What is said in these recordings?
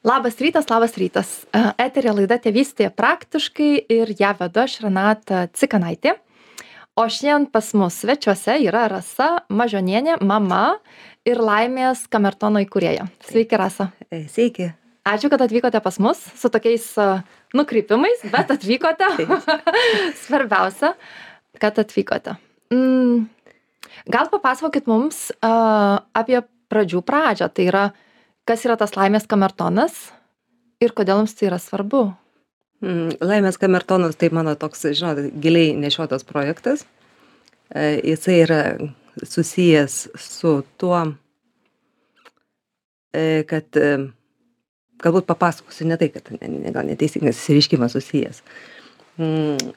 Labas rytas, labas rytas. E, Eterė laida Tėvystė praktiškai ir ją vedu aš Renata Cikanaitė. O šiandien pas mus svečiuose yra Rasa Mažionienė, mama ir Laimės Kamertono įkūrėja. Sveiki, Rasa. E, Sveiki. Ačiū, kad atvykote pas mus su tokiais e, nukrypimais, bet atvykote. Svarbiausia, kad atvykote. Mm, gal papasakokit mums uh, apie pradžių pradžią. Tai yra, kas yra tas laimės kamertonas ir kodėl jums tai yra svarbu. Mm, Laimės kamertonas tai mano toks, žinot, giliai nešiotas projektas. E, Jisai yra susijęs su tuo, e, kad e, galbūt papasakosiu ne tai, kad ne, gal neteisingas įsireiškimas susijęs. Mm,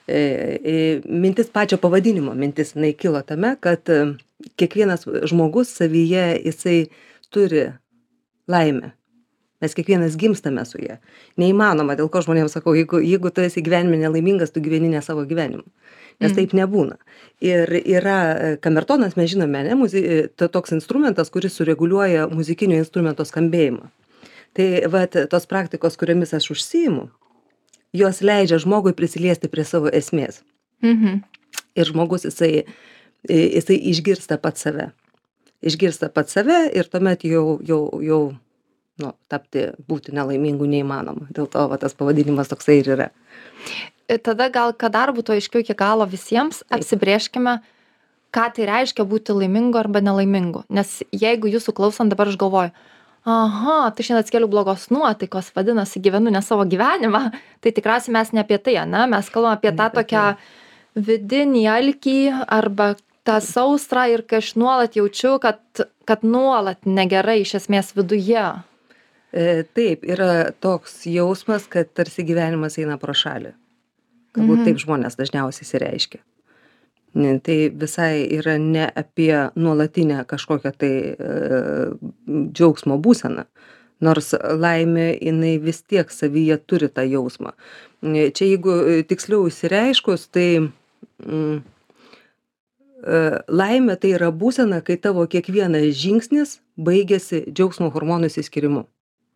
Mintis pačio pavadinimo, mintis jinai kilo tame, kad kiekvienas žmogus savyje jisai turi laimę. Mes kiekvienas gimstame su ja. Neįmanoma, dėl ko žmonėms sakau, jeigu, jeigu tu esi gyvenime nelaimingas, tu gyveni ne savo gyvenimu. Nes Mm. taip nebūna. Ir yra e, kamertonas, mes žinome, ne, muzi, e, to toks instrumentas, kuris sureguliuoja muzikinio instrumento skambėjimą. Tai vat, tos praktikos, kuriomis aš užsijimu, jos leidžia žmogui prisiliesti prie savo esmės. Mhm. Ir žmogus jisai, e, jisai išgirsta pat save. Išgirsta pat save ir tuomet jau, jau, jau nu, tapti, būti nelaimingu neįmanoma. Dėl to va, tas pavadinimas toksai ir yra. Ir tada gal, kad dar būtų aiškiau iki galo visiems, apsibrieškime, ką tai reiškia būti laimingu arba nelaimingu. Nes jeigu jūsų klausant dabar aš galvoju, aha, tai šiandien atskeliu blogos nuotaikos, vadinasi, gyvenu ne savo gyvenimą, tai tikriausiai mes ne apie tai, ne? Mes kalbame apie tą tokią vidinį alkį arba tą sausrą ir kai aš nuolat jaučiu, kad, kad nuolat negerai iš esmės viduje. E, taip, yra toks jausmas, kad tarsi gyvenimas eina pro šalį. Galbūt Mhm. taip žmonės dažniausiai įsireiškia. Tai visai yra ne apie nuolatinę kažkokią tai e, džiaugsmo būseną. Nors laimė, jinai vis tiek savyje turi tą jausmą. E, Čia jeigu e, tiksliau įsireiškus, tai mm, laimė tai yra būsena, kai tavo kiekvienas žingsnis baigėsi džiaugsmo hormonų įsiskirimu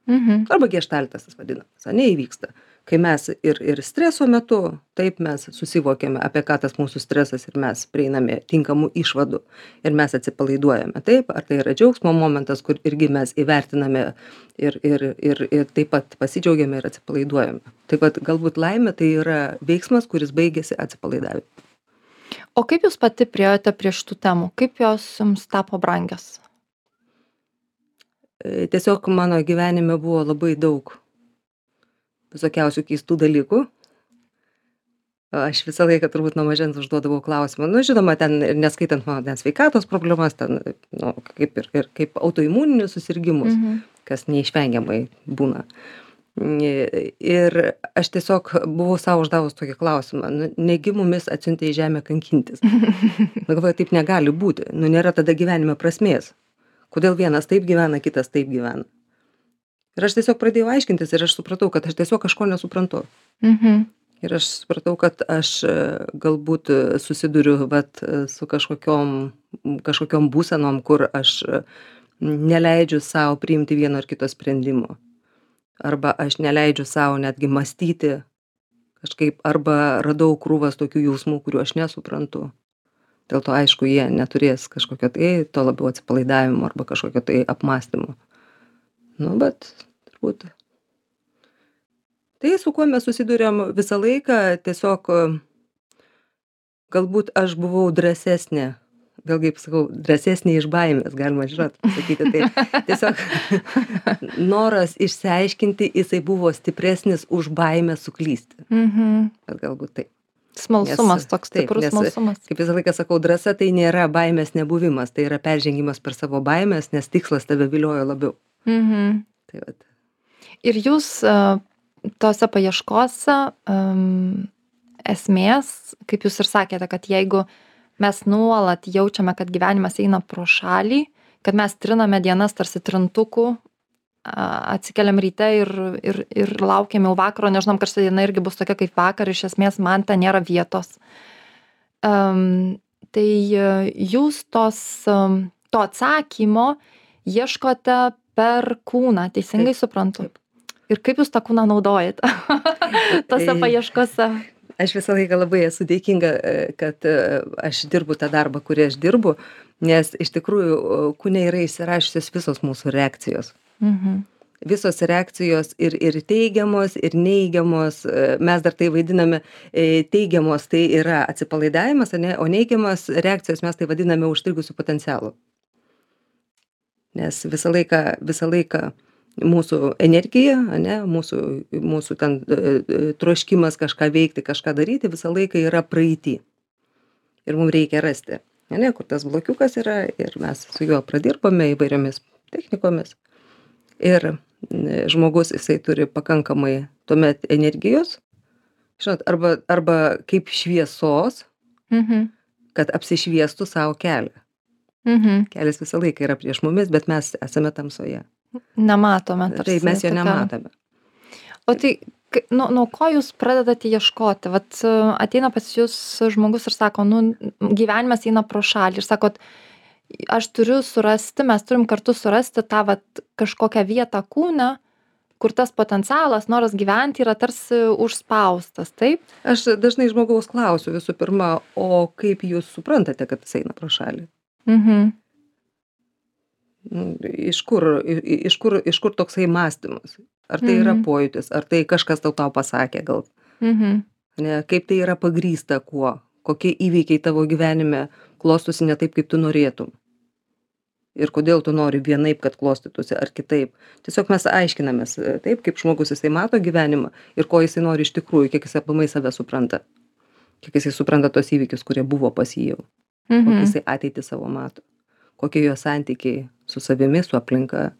Mhm. arba gestaltas tas vadinamas, ane įvyksta. Kai mes ir, ir streso metu, taip mes susivokiame, apie ką tas mūsų stresas ir mes prieiname tinkamų išvadų ir mes atsipalaiduojame. Taip, ar tai yra džiaugsmo momentas, kur irgi mes įvertiname ir, ir, ir, ir taip pat pasidžiaugiame ir atsipalaiduojame. Taip pat galbūt laimė tai yra veiksmas, kuris baigėsi atsipalaidavimu. O kaip jūs pati priejote prie šitų temų? Kaip jos jums tapo brangios? E, Tiesiog mano gyvenime buvo labai daug visokiausių keistų dalykų. Aš visą laiką turbūt nuo mažens užduodavau klausimą. Nu, žinoma, ten neskaitant mano ten sveikatos problemas, ten, nu, kaip ir, ir kaip autoimuninius susirgymus, Mhm. kas neišvengiamai būna. Ir aš tiesiog buvau savo uždavus tokį klausimą. Nu, negi mumis atsiuntė į žemę kankintis. Nu, galvoju, taip negali būti. Nu, nėra tada gyvenime prasmės. Kodėl vienas taip gyvena, kitas taip gyvena. Ir aš tiesiog pradėjau aiškintis ir aš supratau, kad aš tiesiog kažko nesuprantu. Mhm. Ir aš supratau, kad aš e, galbūt e, susiduriu vat, e, su kažkokiom, kažkokiom būsenom, kur aš neleidžiu savo priimti vieno ar kito sprendimo. Arba aš neleidžiu savo netgi mąstyti kažkaip, arba radau krūvas tokių jausmų, kuriuo aš nesuprantu. Dėl to, aišku, jie neturės kažkokio tai, to labiau atsipalaidavimo arba kažkokio tai apmąstymo. Nu, bet turbūt Tai su kuo mes susidurėm visą laiką, tiesiog galbūt aš buvau drąsesnė, vėl kaip sakau, drąsesnė iš baimės, galima žinot, sakyti tai. Tiesiog noras išsiaiškinti, jisai buvo stipresnis už baimę suklysti. Mhm. Bet galbūt taip. Smalsumas Nes- toks taip, nes- smalsumas. Kaip visą laiką sakau, drąsa tai nėra baimės nebuvimas, tai yra peržengimas per savo baimės, nes tikslas tave vilioja labiau. Mhm. Tai vat. Ir jūs uh, tose paieškose um, esmės, kaip jūs ir sakėte, kad jeigu mes nuolat jaučiame, kad gyvenimas eina pro šalį, kad mes triname dienas tarsi trintukų, atsikeliam ryte ir, ir, ir laukiam jau vakaro, nežinom, kad šita diena irgi bus tokia kaip vakar, iš esmės man ten nėra vietos. Um, tai e, jūs tos, um, to atsakymo ieškote per kūną, teisingai Taip, suprantu? taip. Ir kaip jūs tą kūną naudojate tose paieškose? Aš visą laiką labai esu dėkinga, e, kad e, aš dirbu tą darbą, kurį aš dirbu, nes iš tikrųjų kūne yra įsirašysios visos mūsų reakcijos. Mhm. Visos reakcijos ir, ir teigiamos, ir neigiamos, e, mes dar tai vaidiname, e, teigiamos tai yra atsipalaidavimas, ane, o neigiamas reakcijos mes tai vadiname užstrigusių potencialų. Nes visą laiką, visą laiką mūsų energija, ane, mūsų, mūsų ten e, e, troškimas kažką veikti, kažką daryti, visą laiką yra praeitį. Ir mums reikia rasti, ane, kur tas blokiukas yra ir mes su juo pradirbame įvairiomis technikomis. Ir e, žmogus, jisai turi pakankamai tuomet energijos, žinot, arba, arba kaip šviesos, Mhm. kad apsišviestų savo kelią. Mhm. Kelias visą laiką yra prieš mumis, bet mes esame tamsoje. Nematome. Taip, mes jo nematome. O tai nuo, nuo ko jūs pradedate ieškoti? Vat e, ateina pas jūs žmogus ir sako, nu, gyvenimas eina pro šalį ir sakot, aš turiu surasti, mes turim kartu surasti tą vat, kažkokią vietą kūne, kur tas potencialas, noras gyventi yra tarsi užspaustas, taip? Aš dažnai žmogaus klausiu visų pirma, o kaip jūs suprantate, kad jis eina pro šalį? Mhm. Iš kur, iš kur, iš kur toksai mąstymas? Ar tai yra Mhm. pojūtis, ar tai kažkas tau tau pasakė gal? Mhm. Ne, kaip tai yra pagrysta kuo? Kokie įvykiai tavo gyvenime klostosi ne taip, kaip tu norėtum? Ir kodėl tu nori vienaip, kad klostytųsi, ar kitaip? Tiesiog mes aiškinamės e, taip, kaip žmogus jisai mato gyvenimą ir ko jisai nori iš tikrųjų, kiek jisai aplamai save supranta. Kiek jisai supranta tos įvykius, kurie buvo pas jį jau. Kokį Mhm. jisai ateitį savo mato. Kokie jo santykiai su savimi, su aplinka,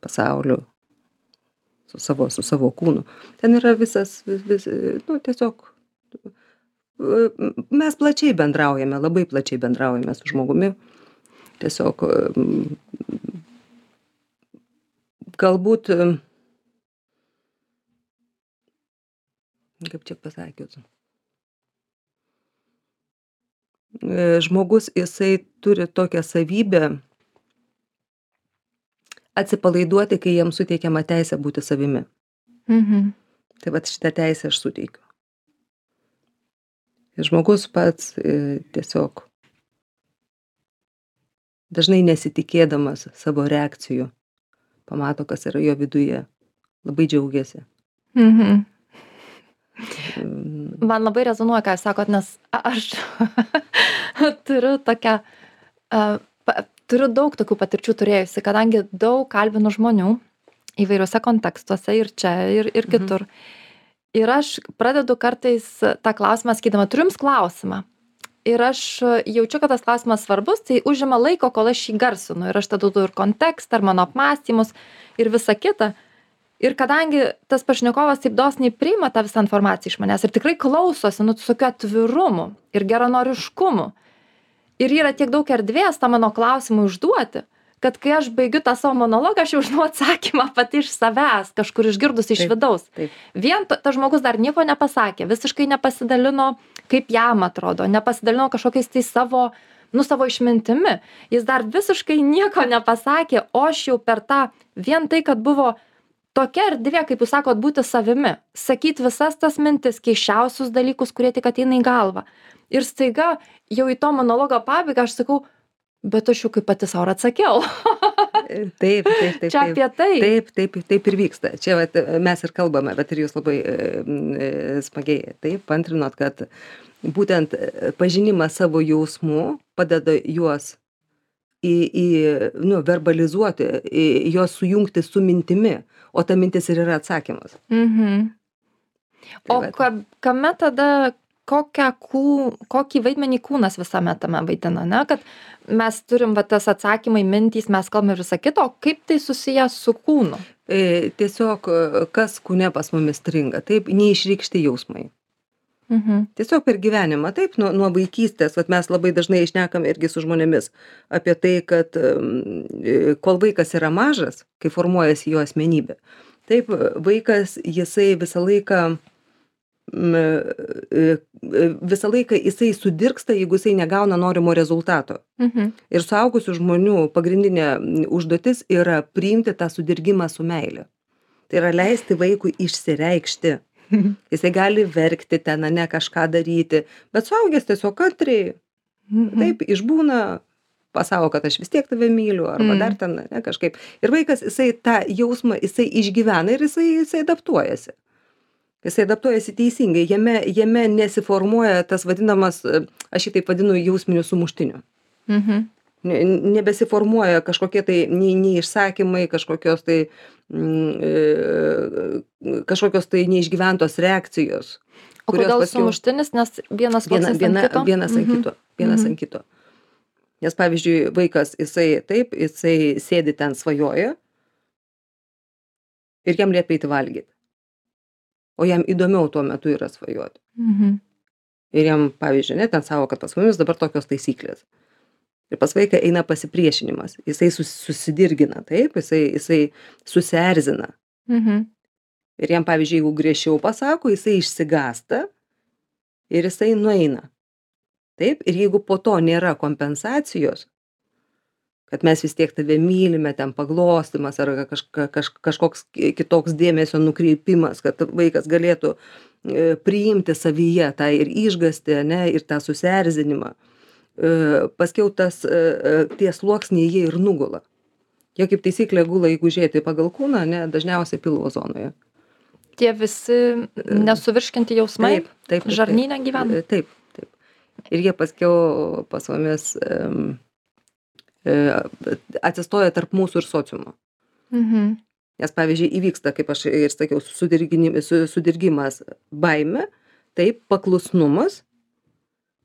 pasauliu, su savo, su savo kūnu. Ten yra visas, vis, vis, nu, tiesiog. Mes plačiai bendraujame, labai plačiai bendraujame su žmogumi. Tiesiog galbūt, kaip čia pasakius, žmogus jisai turi tokią savybę atsipalaiduoti, kai jam suteikiama teisė būti savimi. Mhm. Tai vad šitą teisę aš suteikiu. Ir žmogus pats e, tiesiog dažnai nesitikėdamas savo reakcijų pamato, kas yra jo viduje. Labai džiaugiasi. Mhm. Mm, Man labai rezonuoja, ką jūs sakot, nes aš turiu tokią, pa- turiu daug tokių patirčių turėjusi, kadangi daug kalbinu žmonių įvairiuose kontekstuose ir čia, ir, ir Mhm. kitur. Ir aš pradedu kartais tą klausimą, sakydama, turiu jums klausimą. Ir aš jaučiu, kad tas klausimas svarbus, tai užima laiko, kol aš jį garsinu. Ir aš tada duodu ir kontekstą, ir mano apmąstymus, ir visa kita. Ir kadangi tas pašnekovas taip dosniai priima tą visą informaciją iš manęs ir tikrai klausosi, nu, su tokiu atvirumu ir geranoriškumu. Ir yra tiek daug erdvės tą mano klausimą užduoti, kad kai aš baigiu tą savo monologą, aš jau žinau atsakymą pati iš savęs, kažkur išgirdus iš vidaus. Vien tas žmogus dar nieko nepasakė, visiškai nepasidalino, kaip jam atrodo, nepasidalino kažkokiais tai savo, nu, savo išmintimi. Jis dar visiškai nieko nepasakė, o aš jau per tą, vien tai, kad buvo tokia erdvė, kaip jūs sakot, būti savimi, sakyti visas tas mintis, keiščiausius dalykus, kurie tik ateina į galvą. Ir staiga jau į to monologo pabaigą aš sakau, bet aš jau kaip pati savo atsakiau. Taip, taip, taip. Čia apie tai. Taip, taip, taip ir vyksta. Čia vat, mes ir kalbame, bet ir jūs labai e, e, smagiai taip pantrinot, kad būtent e, pažinimas savo jausmų padeda juos į, į nu, verbalizuoti, į, juos sujungti su mintimi, o ta mintis ir yra atsakymas. Mhm. Tai O ka, kame tada, kokią kū, kokį vaidmenį kūnas visame tame vaidina, ne? Kad mes turim va, tas atsakymai, mintys, mes kalbame ir visą kitą, o kaip tai susijęs su kūnu? E, tiesiog e, kas kūne pas mumis stringa, taip, neišreikšti jausmai. Mhm. Tiesiog per gyvenimą, taip, nuo, nuo vaikystės, vat mes labai dažnai išnekam irgi su žmonėmis apie tai, kad e, kol vaikas yra mažas, kai formuojasi jo asmenybė, taip, vaikas jisai visą laiką, e, e, visą laiką jisai sudirksta, jeigu jisai negauna norimo rezultato. Mhm. Ir suaugusių žmonių pagrindinė užduotis yra priimti tą sudirgimą su meile. Tai yra leisti vaikui išsireikšti. Jisai gali verkti ten, ne kažką daryti, bet suaugęs tiesiog kantriai, Mhm. taip, išbūna, pasako, kad aš vis tiek tave myliu, arba Mm. dar ten, ne kažkaip. Ir vaikas, jisai tą jausmą, jisai išgyvena ir jisai, jisai adaptuojasi. Jisai adaptuojasi teisingai, jame, jame nesiformuoja tas vadinamas, e, aš jį taip vadinu, jausminiu sumuštiniu. Mhm. Ne- Nebesiformuoja kažkokie tai nei, nei išsakymai, kažkokios tai, mm, e, kažkokios tai neišgyventos reakcijos. O kodėl paskiau- sumuštinis, nes vienas viena, viena, ant kito? vienas ant Mhm. kito. Vienas Mhm. ant kito. Nes pavyzdžiui, vaikas, jisai taip, jisai sėdi ten svajoja ir jam liepia eiti valgyti. O jam įdomiau tuo metu yra svajoti. Mhm. Ir jam, pavyzdžiui, net ten savo, kad pas mumis dabar tokios taisyklės. Ir pas vaiką eina pasipriešinimas. Jisai sus, susidirgina, taip, jisai, jisai susierzina. Mhm. Ir jam, pavyzdžiui, jeigu griežčiau pasako, jisai išsigasta ir jisai nueina. Taip, ir jeigu po to nėra kompensacijos, kad mes vis tiek tave mylime, ten paglostimas ar kažka, kaž, kažkoks kitoks dėmesio nukreipimas, kad vaikas galėtų e, priimti savyje tą ir išgasti, ne, ir tą susierzinimą. E, Paskiau tas, e, tie sluoksniai jie ir nugula. Jie kaip taisyklė gula, jeigu žiūrėti pagal kūną, ne, dažniausiai pilvo zonoje. Tie visi nesuvirškinti jausmai Taip, taip. taip, taip. žarnyne gyvena. Taip, taip. Ir jie paskiau pas mumis um, atsistoja tarp mūsų ir sociumo. Mhm. Nes, pavyzdžiui, įvyksta, kaip aš ir sakiau, sudirgimas baime, taip, paklusnumas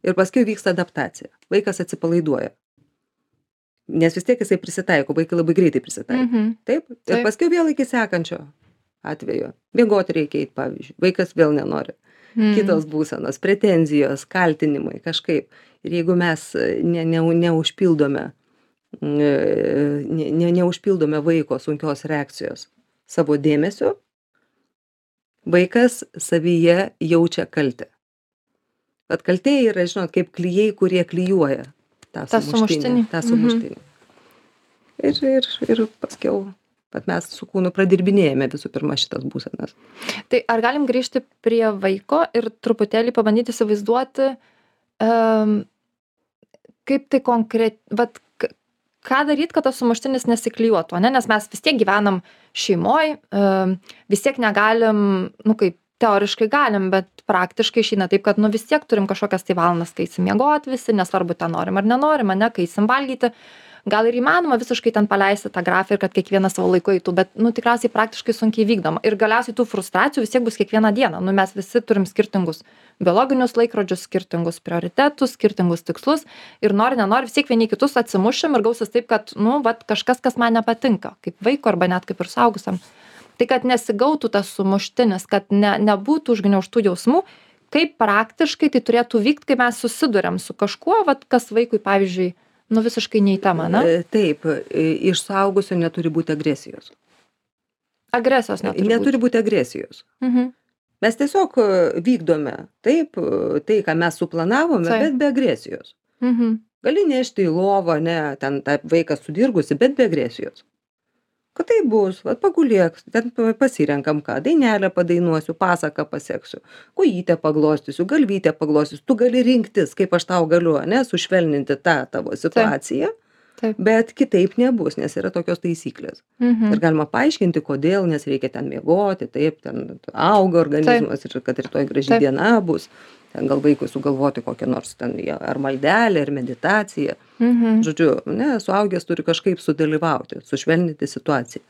ir paskui vyksta adaptacija. Vaikas atsipalaiduoja. Nes vis tiek jisai prisitaiko, vaikai labai greitai prisitaiko. Mhm. Taip, ir Taip. paskui vėl iki sekančio atvejo. Miegoti reikia eiti, pavyzdžiui. Vaikas vėl nenori. Mhm. kitos būsenos, pretenzijos, kaltinimai kažkaip. Ir jeigu mes e, ne, ne, neužpildome, e, ne, ne, neužpildome vaiko sunkios reakcijos savo dėmesio, vaikas savyje jaučia kaltę. Bet kaltė yra, žinot, kaip klyjei, kurie klyjuoja tą Tą sumuštinį. sumuštinį. Tą Mhm. sumuštinį. Ir, ir, ir paskiau, bet mes su kūnu pradirbinėjame visų pirma šitas būsenas. Tai ar galim grįžti prie vaiko ir truputėlį pabandyti įsivaizduoti, um, kaip tai konkret, vat, ką daryti, kad tas sumuštinis nesiklyjuotų, ne? nes mes vis tiek gyvenam šeimoje, um, vis tiek negalim, nu kaip teoriškai galim, bet praktiškai išeina taip, kad nu vis tiek turim kažkokias tai valandas, kai eisim miegoti visi, nesvarbu, ten norim ar nenorim, ne, kai eisim valgyti. Gal ir įmanoma visiškai ten paleisti tą grafą ir kad kiekvienas savo laiku eitų, bet, nu, tikriausiai praktiškai sunkiai vykdoma. Ir galiausiai tų frustracijų vis tiek bus kiekvieną dieną. Nu, mes visi turim skirtingus biologinius laikrodžius, skirtingus prioritetus, skirtingus tikslus ir nori, nenori, vis tiek vieni kitus atsimušim ir gausis taip, kad, nu, vat, kažkas, kas man nepatinka, kaip vaiko arba net kaip ir saugusiam. Tai kad nesigautų tas sumuštinis, kad ne, nebūtų užgniauštų jausmų, kaip praktiškai tai turėtų vykti, kai mes susidurėm su kažkuo, vat, kas vaikui, pavyzdžiui, nu visiškai nei tema, na? E, Taip, e, iš suaugusio neturi būti agresijos. Agresijos neturi. Neturi būti agresijos. Būt. Mhm. Mes tiesiog e, vykdome taip, tai, ką mes suplanavome, Taip. bet be agresijos. Mhm. Gali nešti į lovą, ne, ten tą vaiką sudirgusi, bet be agresijos. Kad tai bus, va, pagulėk, ten pa- pasirenkam ką, dainelę padainuosiu, pasaką paseksiu, kojytę paglostysiu, galvytę paglostysiu. Tu gali rinktis, kaip aš tau galiu, ne, sušvelninti tą tavo situaciją, Taip. bet kitaip nebus, nes yra tokios taisyklės. Mhm. Ir galima paaiškinti, kodėl, nes reikia ten miegoti, taip, ten auga organizmas ir kad rytoj graži Taip. diena bus. Ten gal vaikui sugalvoti kokią nors ten ar maldelę, ar meditaciją. Mhm. Žodžiu, ne, suaugęs turi kažkaip sudalyvauti, sušvelninti situaciją.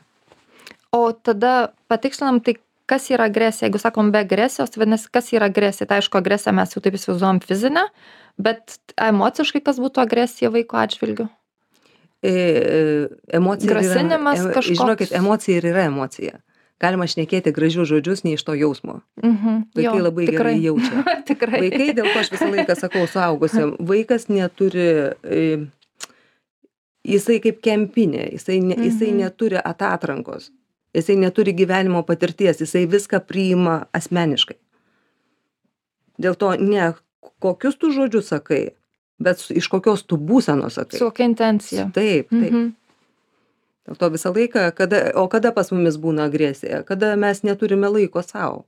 O tada patikslinam, tai kas yra agresija? Jeigu sakom be agresijos, tai vadinasi, kas yra agresija? Tai aišku, agresiją mes jau taip įsivaizduojam fizinę, bet emociškai kas būtų agresija vaiko atžvilgiu? E, e, emocija Grasinimas yra, e, kažkoks? Žinokit, emocija ir yra emocija. Galima šnekėti gražius žodžius ne iš to jausmo. Mhm. Vaikai Jo, labai tikrai. gerai jaučia. tikrai. Vaikai, dėl ko aš visą laiką sakau suaugusiam, vaikas neturi, e, jisai kaip kempinė, jisai, ne, jisai Mhm. neturi atatrankos, jisai neturi gyvenimo patirties, jisai viską priima asmeniškai. Dėl to ne kokius tu žodžius sakai, bet iš kokios tu būsenos sakai. Su kokia intencija? Taip, taip. Mhm. Dėl to visą laiką, kada, o kada pas mumis būna agresija, kada mes neturime laiko savo.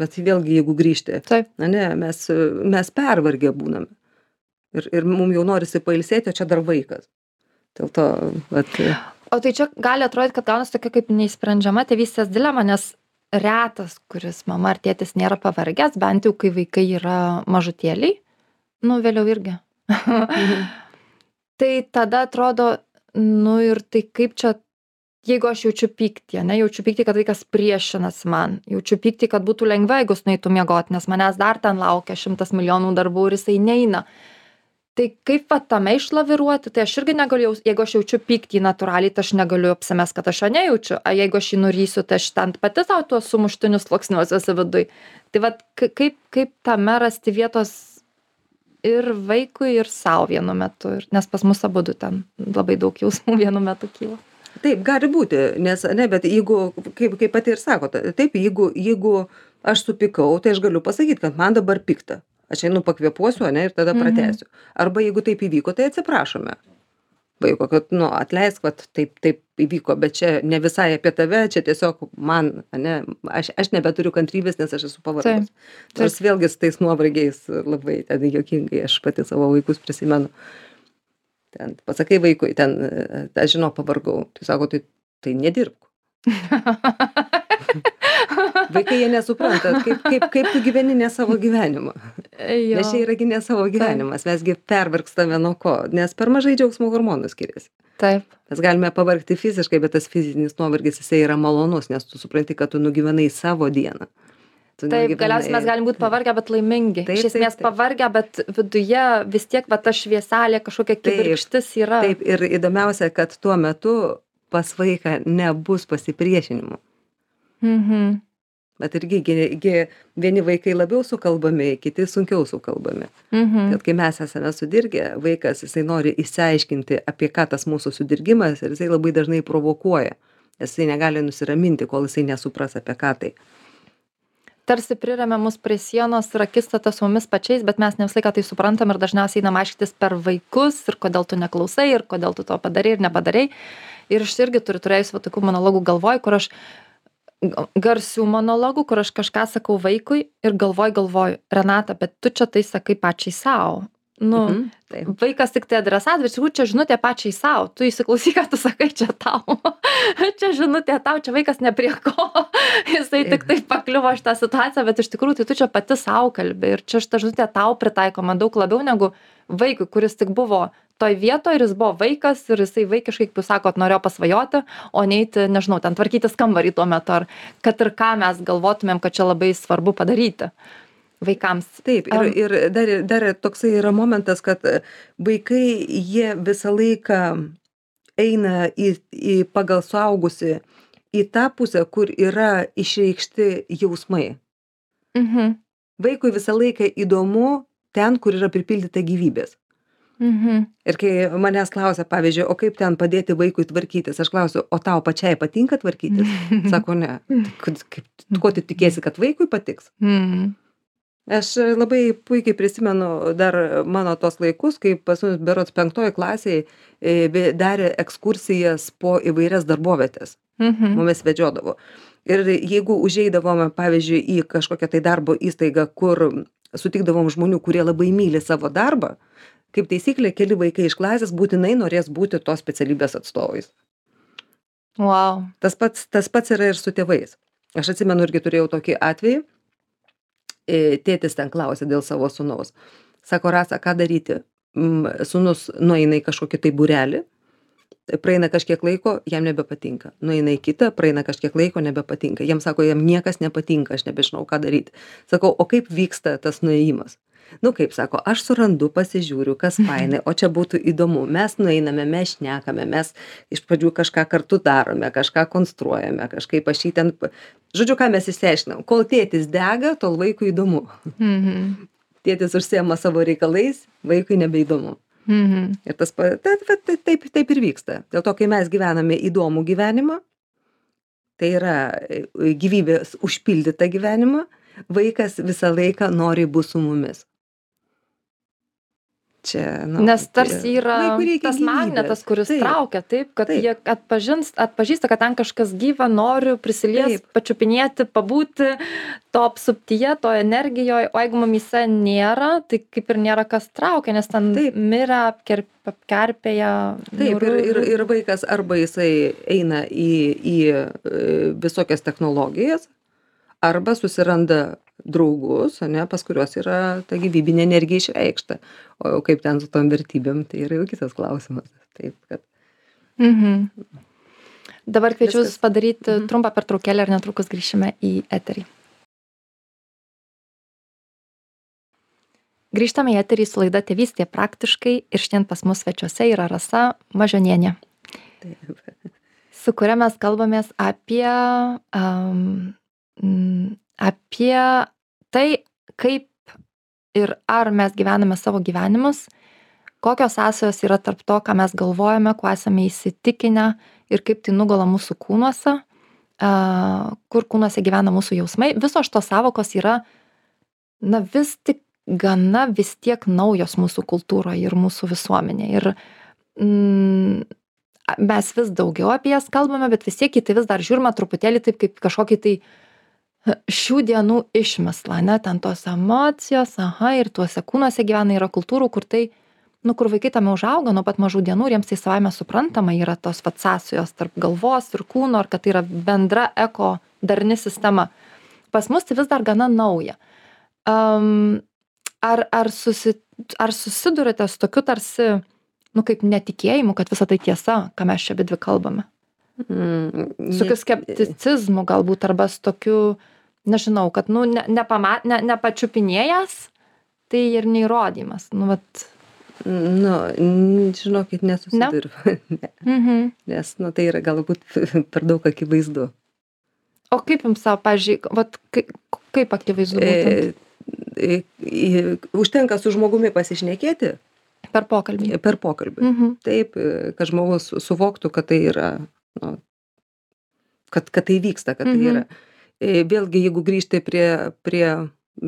Bet vėlgi, jeigu grįžti, Taip. na ne, mes, mes pervargę būname. Ir, ir mums jau norisi pailsėti, o čia dar vaikas. Dėl to, vat, O tai čia gali atrodyti, kad gaunasi tokia kaip neįsprendžiama tėvystės dilema, nes retas, kuris mama ar tėtis nėra pavargęs, bent jau kai vaikai yra mažutėliai, nu vėliau irgi. tai tada atrodo, nu ir tai kaip čia, jeigu aš jaučiu pyktį, ne, jaučiu pyktį, kad vaikas priešinasi man, jaučiu pyktį, kad būtų lengva, jeigu jis nueitų miegoti, nes manęs dar ten laukia šimtas milijonų darbų ir jisai neina. Tai kaip va tame išlaviruoti tai aš irgi negaliu jaust jeigu aš jaučiu pyktį natūraliai tai aš negaliu apsimest kad aš jo nejaučiu. A jeigu aš jį nurysiu tai aš ten pati sau tuos sumuštinius sluoksniuosiuosi viduj. Tai vat kaip kaip tame rasti vietos ir vaikui ir sau vienu metu. Ir nes pas mus abudu ten labai daug jausmų vienu metu kyla. Taip gali būti nes ne bet jeigu kaip kaip pati ir sakot taip jeigu jeigu aš supykau tai aš galiu pasakyt kad man dabar pikta. Aš einu pakvėpuosiu ane ir tada Mhm. pratęsiu. Arba jeigu taip įvyko tai atsiprašome vaiko kad nu atleisk vat taip taip įvyko bet čia ne visai apie tave čia tiesiog man ane aš aš nebeturiu kantrybės nes aš esu pavargus. Nors vėlgi su tais nuovargiais labai ten juokingai aš pati savo vaikus prisimenu. Ten pasakai vaikui ten aš žinau pavargau. Tai sako tai tai nedirbk Vaikai jie nesupranta, kaip, kaip, kaip tu gyveni ne savo gyvenimą. Jo. Nes čia yra gi ne savo gyvenimas, mesgi pervargstame nuo ko, nes per mažai džiaugsmo hormonų skiriasi. Taip. Mes galime pavargti fiziškai, bet tas fizinis nuovargis jisai yra malonus, nes tu supranti, kad tu nugyvenai savo dieną. Tu Taip, nugyvenai- galiausiai mes galim būt pavargę, bet laimingi. Taip, Iš esmės taip, taip. pavargę, bet viduje vis tiek va ta švieselė kažkokia kibirkštis yra. Taip, ir įdomiausia, kad tuo metu pas vaiką nebus pasipriešinimo. Mhm. Bet irgi gi, gi vieni vaikai labiau sukalbami, kiti sunkiau sukalbami. Mhm. kad kai mes esame sudirgę vaikas jisai nori išsiaiškinti apie ką tas mūsų sudirgimas ir jisai labai dažnai provokuoja nes jisai negali nusiraminti kol jisai nesupras apie ką tai Tarsi priremia mus prie sienos ir akistata su mumis pačiais, bet mes ne visą laiką tai suprantam ir dažniausiai einam aiškytis per vaikus ir kodėl tu neklausai ir kodėl tu to padarai ir nepadarai. Ir aš irgi turiu turėjus va tokių monologų galvoj, kur aš garsių monologų, kur aš kažką sakau vaikui ir galvoj galvoju, Renata, bet tu čia tai sakai pačiai savo. Nu, Mhm, vaikas tik tai adresat, bet iš tikrųjų čia žinutė pačiai savo. Tu įsiklausyk, ką tu sakai čia tau. čia žinutė tau, čia vaikas ne prie ko. Jisai tik tai pakliuvo šitą situaciją, bet iš tikrųjų tai tu čia pati savo kalbi. Ir čia šitą žinutę tau pritaikoma daug labiau negu vaikui, kuris tik buvo toj vietoje ir jis buvo vaikas ir jisai vaikiškai, kaip jūs sakot, norėjo pasvajoti, o neiti, nežinau, ten tvarkytis kambarį tuo metu, ar kad ir ką mes galvotumėm, kad čia labai svarbu padaryti vaikams. taip ir ir dar dar toksai yra momentas kad vaikai jie visą laiką eina į į pagal suaugusį į tą pusę kur yra išreikšti jausmai Mhm. vaikui visą laiką įdomu ten kur yra pripildyta gyvybės Mhm. ir kai manęs klausia pavyzdžiui o kaip ten padėti vaikui tvarkytis aš klausiu o tau pačiai patinka tvarkytis sako ne kaip ko tu tikiesi kad vaikui patiks Mhm. aš labai puikiai prisimenu dar mano tuos laikus kai pas mus berods penktoj klasėj e, ve- darė ekskursijas po įvairias darbovietes Mhm. mumis vedžiodavo ir jeigu užeidavome pavyzdžiui į kažkokią tai darbo įstaigą kur sutikdavom žmonių kurie labai myli savo darbą kaip taisyklė keli vaikai iš klasės būtinai norės būti tos specialybės atstovais. Wow. tas pats tas pats yra ir su tėvais. Aš atsimenu irgi turėjau tokį atvejį. E, tėtis ten klausė dėl savo sūnaus. Sako rasa ką daryti? Sūnus nueina į kažkokį tai būrelį praeina kažkiek laiko jam nebepatinka. Nueina į kitą praeina kažkiek laiko nebepatinka. Jam sako jam niekas nepatinka aš nebežinau ką daryti. Sakau o kaip vyksta tas nuėjimas nu kaip sako aš surandu pasižiūriu kas fainai o čia būtų įdomu. Mes nueiname mes šnekame mes iš pradžių kažką kartu darome kažką konstruojame kažkaip aš jį ten žodžiu ką mes išsiaiškinam kol tėtis dega tol vaikui įdomu. Mhm. tėtis užsiema savo reikalais vaikui nebeįdomu. Mhm. ir tas ta va tai taip taip ir vyksta. Dėl to kai mes gyvename įdomų gyvenimą tai yra e, gyvybės užpildytą gyvenimą vaikas visą laiką nori būt su mumis čia nu Nes tarsi yra reikia tas magnetas, kuris Taip. traukia, taip, kad Taip. jie atpažins, atpažįsta, kad ten kažkas gyva, noriu prisiliesti, pačiupinėti, pabūti to apsuptyje, to energijoje, o jeigu mamyse nėra, tai kaip ir nėra kas traukia, nes ten Taip. mirė, apkerp, apkerpėja. Taip, ir, ir, ir vaikas arba jisai eina į, į e, visokias technologijas, arba susiranda draugus, ane, pas kuriuos yra ta gyvybinė energija išreikšta. O jau kaip ten su tom vertybėm, tai yra jau kitas klausimas. Taip, kad Mhm. Dabar kviečiu. Jūs padaryti Mhm. trumpą pertraukėlę ir netrukus grįšime į eterį. Grįžtame į eterį su laida Tėvystė praktiškai ir šiandien pas mus svečiuose yra Rasa Mažionienė, taip. su kuria mes kalbamės apie, um, apie tai, kaip ir ar mes gyvename savo gyvenimus, kokios sąsajos yra tarp to, ką mes galvojame, kuo esame įsitikinę ir kaip tai nugula mūsų kūnuose, kur kūnuose gyvena mūsų jausmai. Visos šitos savokos yra, na vis tik gana vis tiek naujos mūsų kultūroje ir mūsų visuomenėje. Ir mm, mes vis daugiau apie jas kalbame, bet vis tiek į tai vis dar žiūrime truputėlį taip kaip kažkokį tai e, šių dienų išmeslą, ne, ten tos emocijos, aha, ir tuose kūnuose gyvena, yra kultūrų, kur tai, nu, kur vaikai tame užauga nuo pat mažų dienų ir jiems tai savaime suprantama yra tos fatsasijos tarp galvos ir kūno, ar kad tai yra bendra eko darni sistema. Pas mus tai vis dar gana nauja. Um, ar, ar, susi, ar susidurite su tokiu tarsi, nu, kaip netikėjimu, kad visa tai tiesa, ką mes čia bedvi kalbame? Mm, Su tokiu skepticizmu galbūt, arba su tokiu, nežinau, kad, nu, ne, nepama, ne, nepačiupinėjęs, tai ir neįrodymas. Nu, vat. Nu, žinokit, nesusiduriu. Ne. Mhm. Nes, nu, tai yra galbūt per daug akivaizdu. O kaip jums savo, pažiūrėjau, kaip, kaip akivaizdu būtent E, e, užtenka su žmogumi pasišnekėti per pokalbį? per pokalbį. Mhm. Taip, e, kad žmogus suvoktų, kad tai yra, nu, kad, kad tai vyksta, kad tai Mhm. yra. E, Vėlgi, jeigu grįžti prie, prie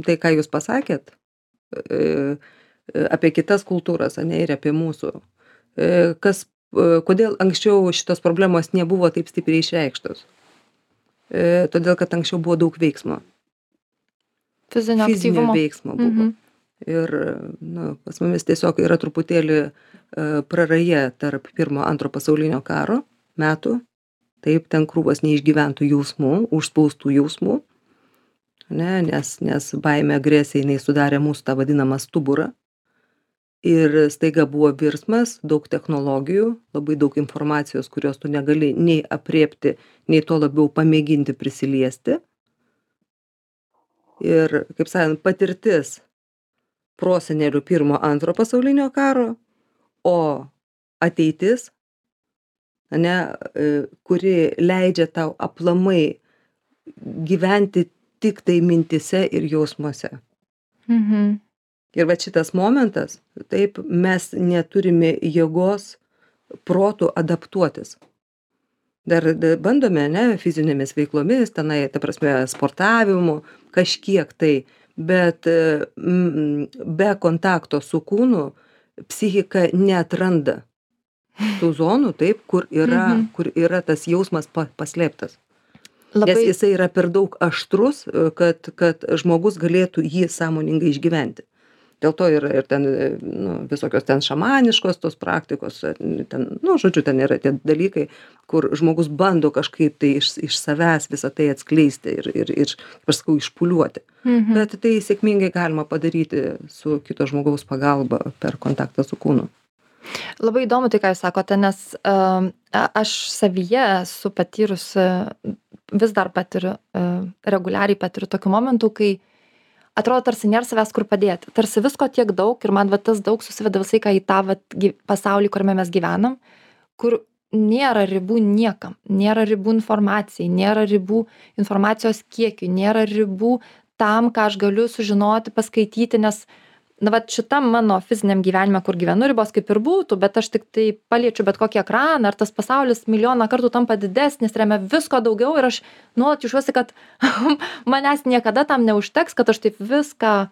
tai, ką jūs pasakėt, e, e, apie kitas kultūras, ne ir apie mūsų, kas, kodėl anksčiau šitos problemos nebuvo taip stipriai išreikštos. Todėl, kad anksčiau buvo daug veiksmo. Fizinio Fizinio veiksmo buvo. Mhm. Ir nu, pas mumis tiesiog yra truputėlį praraja tarp pirmo, antro pasaulinio karo metų. Taip, ten krūvas neišgyventų jausmų, užspaustų jausmų. Ne, nes, nes baime agresija jinai sudarė mūsų tą vadinamą stuburą. Ir staiga buvo virsmas, daug technologijų, labai daug informacijos, kurios tu negali nei apriepti, nei to labiau pamėginti prisiliesti. Ir, kaip sakant, patirtis prosenelių pirmo, antro pasaulinio karo, o ateitis, ne, e, kuri leidžia tau aplamai gyventi tik tai mintise ir jausmuose. Mhm. Ir va šitas momentas, taip mes neturime jėgos protų adaptuotis. Dar da- bandome, ne, fizinėmis veiklomis, tenai, ta prasme, sportavimu, kažkiek tai, bet e, be kontakto su kūnu psichika neatranda tų zonų, taip, kur yra, Mhm. kur yra tas jausmas pa, paslėptas. Labai. Nes jisai yra per daug aštrus, e, kad, kad žmogus galėtų jį sąmoningai išgyventi. Dėl to yra ir ten e, nu, visokios ten šamaniškos tos praktikos, e, ten, nu, žodžiu, ten yra tie dalykai, kur žmogus bando kažkaip tai iš, iš savęs visą tai atskleisti ir, ir, ir aš sakau, išpuliuoti. Mhm. Bet tai sėkmingai galima padaryti su kito žmogaus pagalba per kontaktą su kūnu. Labai įdomu tai, ką jūs sakote, nes a- aš savyje esu patyrusi, vis dar patiriu, uh, reguliariai patiriu tokių momentų, kai atrodo tarsi nėra savęs kur padėti. Tarsi visko tiek daug ir man va tas daug susiveda visai ką į tą gy- pasaulį, kuriame mes gyvenam, kur nėra ribų niekam, nėra ribų informacijai, nėra ribų informacijos kiekiui, nėra ribų tam, ką aš galiu sužinoti, paskaityti, nes na vat šitam mano fiziniam gyvenime kur gyvenu ribos kaip ir būtų bet aš tiktai paliečiu bet kokį ekraną ir tas pasaulis milijoną kartų tampa didesnis ir jame visko daugiau ir aš nuolat jaučiuosi kad manęs niekada tam neužteks kad aš taip viską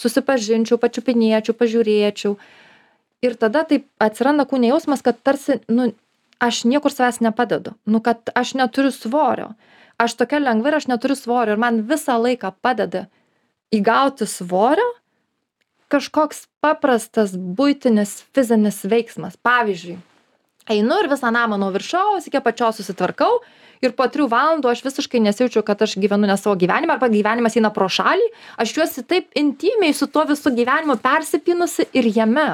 susipažinčiau pačiupinėčiau pažiūrėčiau. Ir tada taip atsiranda kūne jausmas kad tarsi nu aš niekur savęs nepadedu nu kad aš neturiu svorio. Aš tokia lengva ir aš neturiu svorio ir man visą laiką padeda įgauti svorio kažkoks paprastas buitinis fizinis veiksmas. Pavyzdžiui einu ir visą namą nuo viršaus iki apačios susitvarkau ir po trijų valandų aš visiškai nesijaučiu kad aš gyvenu ne savo gyvenimą arba gyvenimas eina pro šalį. Aš jaučiuosi taip intymiai su tuo visu gyvenimu persipynusi ir jame.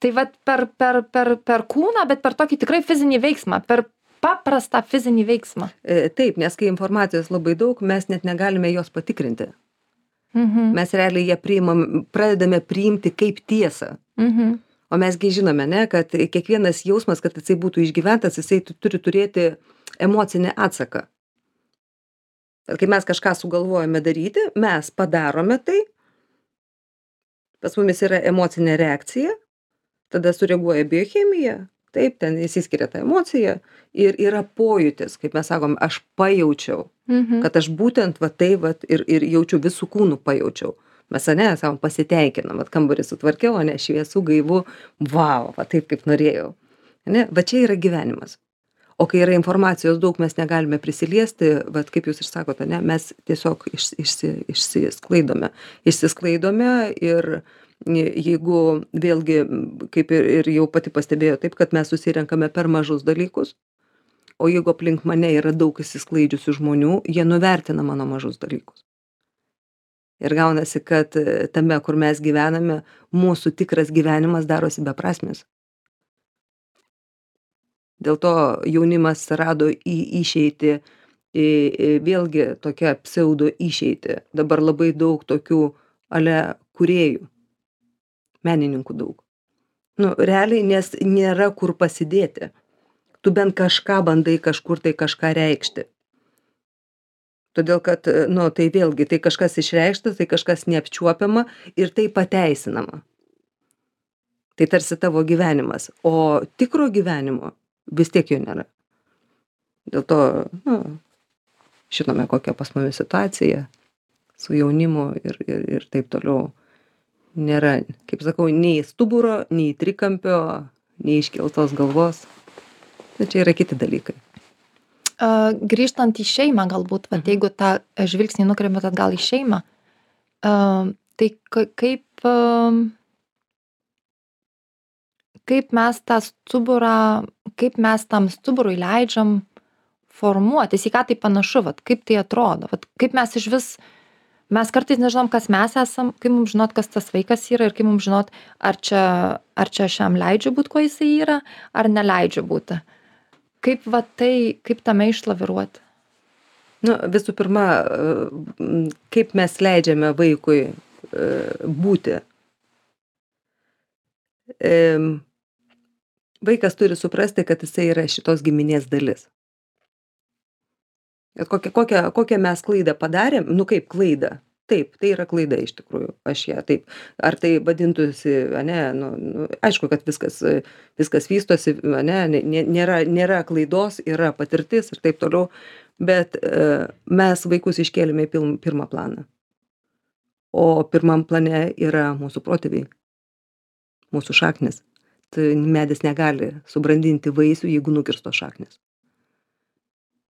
Tai vat per per per per kūną bet per tokį tikrai fizinį veiksmą per paprastą fizinį veiksmą. E, taip nes kai informacijos labai daug mes net negalime jos patikrinti mhm. mes realiai ją priimam pradedame priimti kaip tiesą Mhm. o mes gi žinome ne kad kiekvienas jausmas kad jisai būtų išgyventas jisai tu- turi turėti emocinį atsaką kai mes kažką sugalvojame daryti mes padarome tai pas mumis yra emocinė reakcija tada sureaguoja biochemija taip ten išsiskiria ta emocija ir yra pojūtis kaip mes sakom aš pajaučiau. Mhm. kad aš būtent va tai vat ir ir jaučiu visu kūnu pajaučiau. Mes ane sakom pasitenkinam vat kambarį sutvarkiau ane šviesu gaivu vau va taip kaip norėjau. Ane va čia yra gyvenimas. O kai yra informacijos daug mes negalime prisiliesti vat kaip jūs ir sakot ane mes tiesiog iš išsi išsisklaidome. Išsisklaidome ir jeigu vėlgi kaip ir ir jau pati pastebėjot taip kad mes susirenkame per mažus dalykus o jeigu aplink mane yra daug išsisklaidžiusių žmonių jie nuvertina mano mažus dalykus. Ir gaunasi kad e, tame kur mes gyvename mūsų tikras gyvenimas darosi beprasmis. Dėl to jaunimas rado į išeitį į į vėlgi tokią pseudo išeitį. Dabar labai daug tokių ale kūrėjų menininkų daug. Nu realiai nes nėra kur pasidėti. Tu bent kažką bandai kažkur tai kažką reikšti. Todėl kad nu tai vėlgi tai kažkas išreikšta tai kažkas neapčiuopiama ir tai pateisinama. Tai tarsi tavo gyvenimas. O tikro gyvenimo vis tiek jo nėra. Dėl to nu žinome kokia pas mumis situacija su jaunimu ir ir ir taip toliau nėra kaip sakau nei stuburo nei trikampio nei iškeltos galvos tai čia yra kiti dalykai grįžtant į šeimą galbūt, vat, Mhm. jeigu tą žvilgsnį nukreipiat atgal į šeimą, tai ka- kaip, kaip mes tą stuburą, kaip mes tam stuburui leidžiam formuotis, į ką tai panašu, vat, kaip tai atrodo, vat, kaip mes iš vis, mes kartais nežinom, kas mes esam, kaip mums žinot, kas tas vaikas yra ir kaip mums žinot, ar čia, ar čia aš jam leidžiu būti, kuo jisai yra, ar neleidžiu būti. Kaip va tai, kaip tame išlaviruoti? nu visų pirma e, kaip mes leidžiame vaikui e, būti vaikas turi suprasti kad jisai yra šitos giminės dalis ir kokią kokią kokią mes klaidą padarėm nu kaip klaidą taip tai yra klaida iš tikrųjų aš ją taip ar tai vadintųsi ane nu nu aišku kad viskas viskas vystosi ane ne ne nėra nėra klaidos yra patirtis ir taip toliau bet e, mes vaikus iškėlėme į pilm pirmą planą. O pirmam plane yra mūsų protėviai mūsų šaknys. Tai medis negali subrandinti vaisių jeigu nukirstos šaknys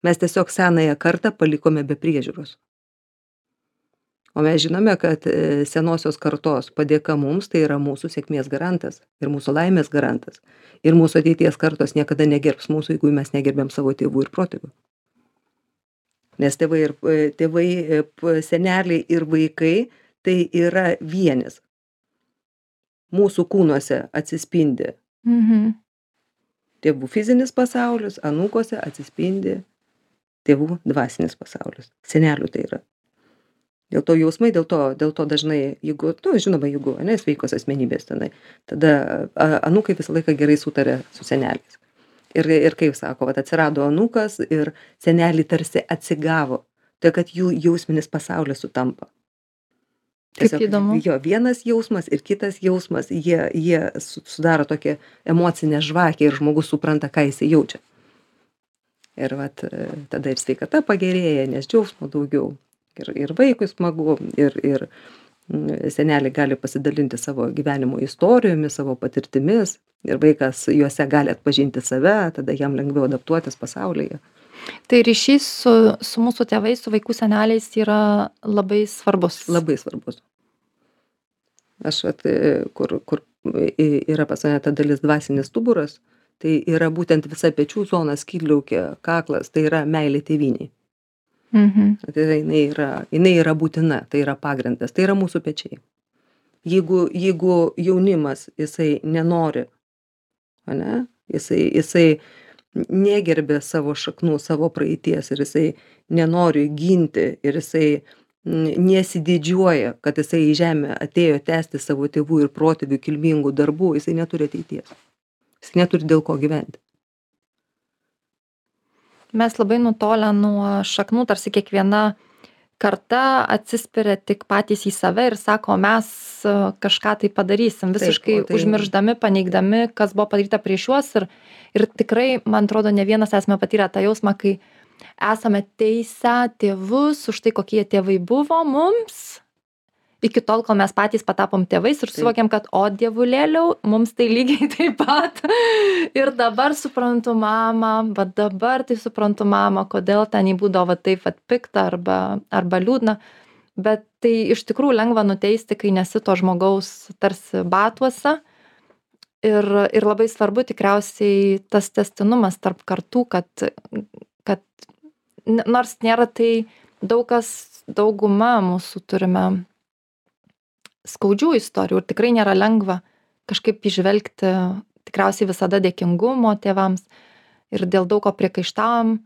mes tiesiog senąją kartą palikome be priežiūros. O mes žinome kad e, senosios kartos padėka mums tai yra mūsų sėkmės garantas ir mūsų laimės garantas. Ir mūsų ateities kartos niekada negerbs mūsų jeigu mes negerbiam savo tėvų ir protėvių. Nes tėvai ir e, tėvai e, seneliai ir vaikai tai yra vienis. Mūsų kūnuose atsispindi Mhm. tėvų fizinis pasaulis anūkuose atsispindi tėvų dvasinis pasaulis. Senelių tai yra. Dėl to jausmai dėl to dėl to dažnai jeigu nu žinoma jeigu ane sveikos asmenybės tenai tada anūkai visą laiką gerai sutaria su seneliais. Ir ir kaip sako vat atsirado anūkas ir seneliai tarsi atsigavo tai kad jų jausminis pasaulis sutampa. Kaip įdomu. jo vienas jausmas ir kitas jausmas jie jie su sudaro tokią emocinę žvakę ir žmogus supranta ką jisai jaučia ir vat e, tada ir sveikata pagerėja nes džiaugsmo daugiau ir ir vaikui smagu ir ir seneliai gali pasidalinti savo gyvenimo istorijomis, savo patirtimis ir vaikas juose gali atpažinti save, tada jam lengviau adaptuotis pasaulyje. Tai ryšys su, su mūsų tėvais, su vaikų seneliais yra labai svarbus. Labai svarbus. Aš, at, kur, kur yra pas mane ta dalis dvasinis stuburas, tai yra būtent visa pečių zona, skydliaukė, kaklas, tai yra meilė tėviniai. Mhm. Tai yra, jinai, yra, jinai yra būtina, tai yra pagrindas, tai yra mūsų pečiai. Jeigu, jeigu jaunimas, jisai nenori, ne, jisai, jisai negerbė savo šaknų, savo praeities ir jisai nenori ginti ir jisai nesididžiuoja, kad jisai į žemę atėjo tęsti savo tėvų ir protėvių kilmingų darbų, jisai neturi ateities. Jis neturi dėl ko gyventi. Mes labai nutolę nuo šaknų, tarsi kiekviena karta atsispiria tik patys į save ir sako, mes kažką tai padarysim, visiškai Taip, tai... užmirždami, paneigdami, kas buvo padaryta prieš juos. Ir, ir tikrai, man atrodo, ne vienas esame patyrę tą jausmą, kai esame teisę tėvus už tai, kokie tėvai buvo mums iki tol kol mes patys patapom tėvais ir suvokėm kad o dievulėliau mums tai lygiai taip pat. Ir dabar suprantu mamą va dabar tai suprantu mamą kodėl ten jai būdavo va taip vat pikta arba arba liūdna. Bet tai iš tikrųjų lengva nuteisti kai nesi to žmogaus tarsi batuose. Ir ir labai svarbu tikriausiai tas tęstinumas tarp kartų kad kad nors nėra tai daug kas dauguma mūsų turime skaudžių istorijų ir tikrai nėra lengva kažkaip įžvelgti tikriausiai visada dėkingumo tėvams ir dėl daug ko priekaištavom,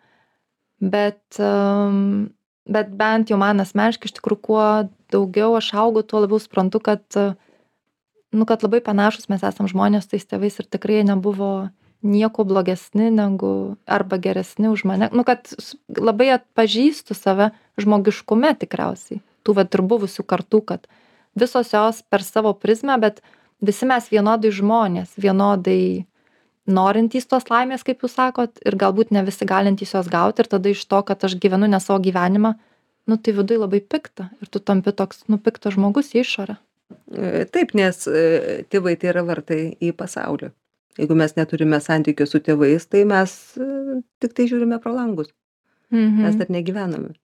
bet, um, bet bent jau man asmeniškai iš tikrųjų kuo daugiau aš augu, tuo labiau suprantu, kad, nu, kad labai panašus mes esam žmonės tais tėvais ir tikrai nebuvo nieko blogesni negu arba geresni už mane. Nu, kad labai atpažįstu save žmogiškume tikriausiai, tų vat ir buvusių kartų, kad visos jos per savo prizmę, bet visi mes vienodai žmonės, vienodai norintys tos laimės, kaip jūs sakot, ir galbūt ne visi galintys jos gauti ir tada iš to, kad aš gyvenu ne savo gyvenimą, nu tai viduje labai pikta ir tu tampi toks nupiktas žmogus į išorę. E, taip, nes e, tėvai tai yra vartai į pasaulį. Jeigu mes neturime santykių su tėvais, tai mes e, tik tai žiūrime pro langus. Mhm. Mes dar negyvename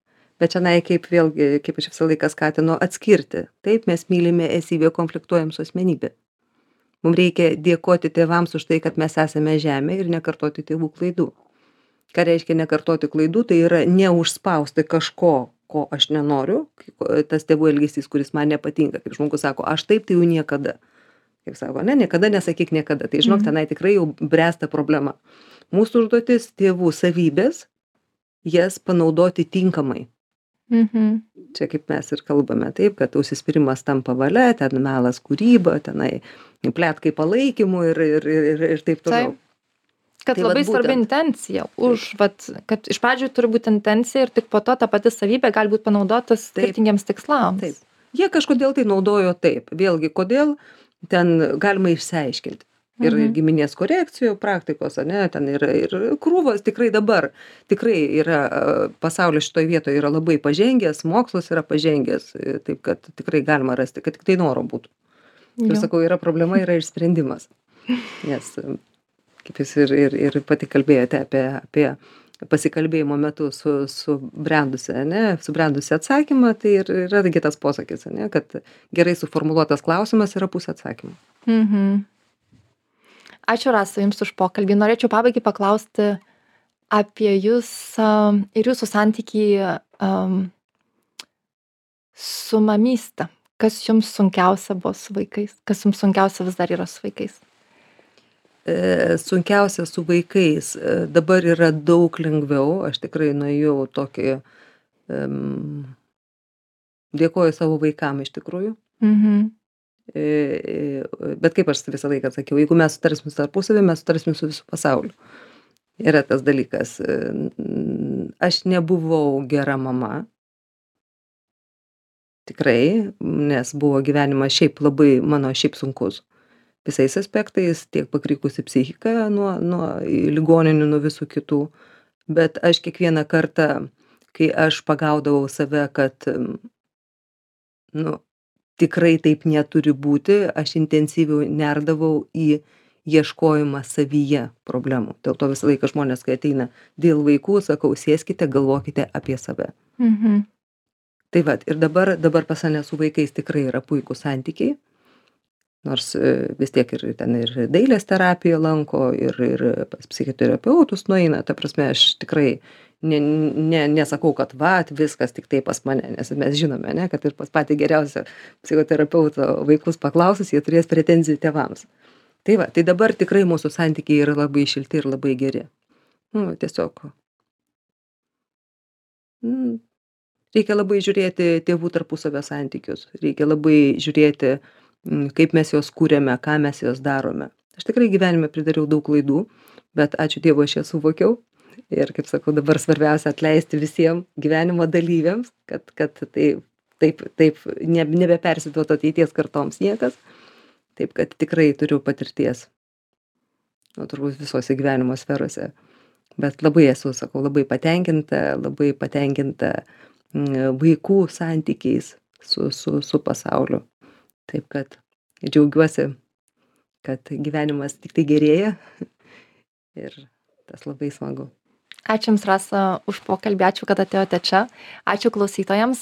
bet čionai kaip vėlgi kaip aš visą laiką skatinu atskirti. Taip mes mylime esybę konfliktuojam su asmenybe mum reikia dėkoti tėvams už tai kad mes esame žemėj ir nekartoti tėvų klaidų. Ką reiškia nekartoti klaidų? Tai yra neužspausti kažko ko aš nenoriu tas tėvų elgesys kuris man nepatinka. Kaip žmogus sako aš taip tai jau niekada. Kaip sako ane niekada nesakyk niekada. Tai žinok mhm. tenai tikrai jau bręsta problema. Mūsų užduotis tėvų savybes jas panaudoti tinkamai Mhm. Čia kaip mes ir kalbame, taip, kad užsispyrimas tampa valia, ten melas kūryba, tenai plėtkai palaikymu ir, ir, ir, ir taip toliau. Taip. Kad tai labai vat, svarbi intencija. Už, vat, kad iš pradžių turi būti intencija ir tik po to ta pati savybė gali būti panaudotas skirtingiems tikslams. Taip. Jie kažkodėl tai naudojo taip. Vėlgi, kodėl ten galima išsiaiškinti ir Mhm. giminės korekcijų praktikos ane ten yra ir krūvos tikrai dabar tikrai yra pasaulis šitoj vietoj yra labai pažengęs mokslas yra pažengęs taip kad tikrai galima rasti kad tiktai noro būtų. Ir sakau yra problema yra ir sprendimas. Nes kaip jūs ir ir ir pati kalbėjote apie apie pasikalbėjimo metu su subrendusia ane subrendusį atsakymą tai ir yra gi tas posakis ane kad gerai suformuluotas klausimas yra pusė atsakymo. Mhm ačiū rasa jums už pokalbį. Norėčiau pabaigai paklausti apie jus ir jūsų santykį su mamyste. Kas jums sunkiausia buvo su vaikais? Kas jums sunkiausia vis dar yra su vaikais? E, sunkiausia su vaikais. E, dabar yra daug lengviau. Aš tikrai nuėjau tokį um, dėkoju savo vaikam iš tikrųjų. Mhm bet kaip aš visą laiką sakiau, jeigu mes sutarsim tarpusavį, mes sutarsim su visų pasauliu. Yra tas dalykas. E, aš nebuvau gera mama. Tikrai, nes buvo gyvenimas šiaip labai mano šiaip sunkus. Visais aspektais, tiek pakrikusi psichika nuo, nuo ligoninių, nuo visų kitų. Bet aš kiekvieną kartą, kai aš pagaudavau save, kad, nu, tikrai taip neturi būti. Aš intensyviau nerdavau į ieškojimą savyje problemų. Dėl to visą laiką žmonės kai ateina dėl vaikų sakau sėskite galvokite apie save. Mhm. tai vat ir dabar dabar pas mane su vaikais tikrai yra puikūs santykiai. Nors e, vis tiek ir ten ir dailės terapiją lanko ir ir pas psichoterapeutus nueina. Ta prasme aš tikrai ne ne nesakau kad vat viskas tiktai pas mane nes mes žinome ane kad ir pas patį geriausią psichoterapeutą vaikus paklausus jie turės pretenzijų tėvams. Tai va tai dabar tikrai mūsų santykiai yra labai šilti ir labai geri. Nu tiesiog. Mm, reikia labai žiūrėti tėvų tarpusavio santykius. Reikia labai žiūrėti mm, kaip mes juos kūrėme ką mes juos darome. Aš tikrai gyvenime pridariau daug klaidų bet ačiū dievui aš jas suvokiau ir kaip sakau dabar svarbiausia atleisti visiem gyvenimo dalyviams kad kad tai taip taip ne nebepersiduotų ateities kartoms niekas. Taip kad tikrai turiu patirties. Nu turbūt visose gyvenimo sferose. Bet labai esu sakau labai patenkinta labai patenkinta mm, vaikų santykiais su su su pasauliu. Taip kad džiaugiuosi kad gyvenimas tiktai gerėja. Ir tas labai smagu Ačiū Jums, Rasa, už pokalbį, ačiū, kad atėjote čia. Ačiū klausytojams.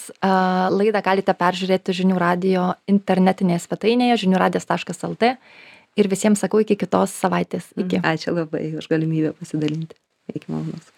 Laidą galite peržiūrėti žinių radio internetinėje svetainėje žiniųradijas.lt ir visiems sakau iki kitos savaitės. Iki. ačiū labai už galimybę pasidalinti iki malonaus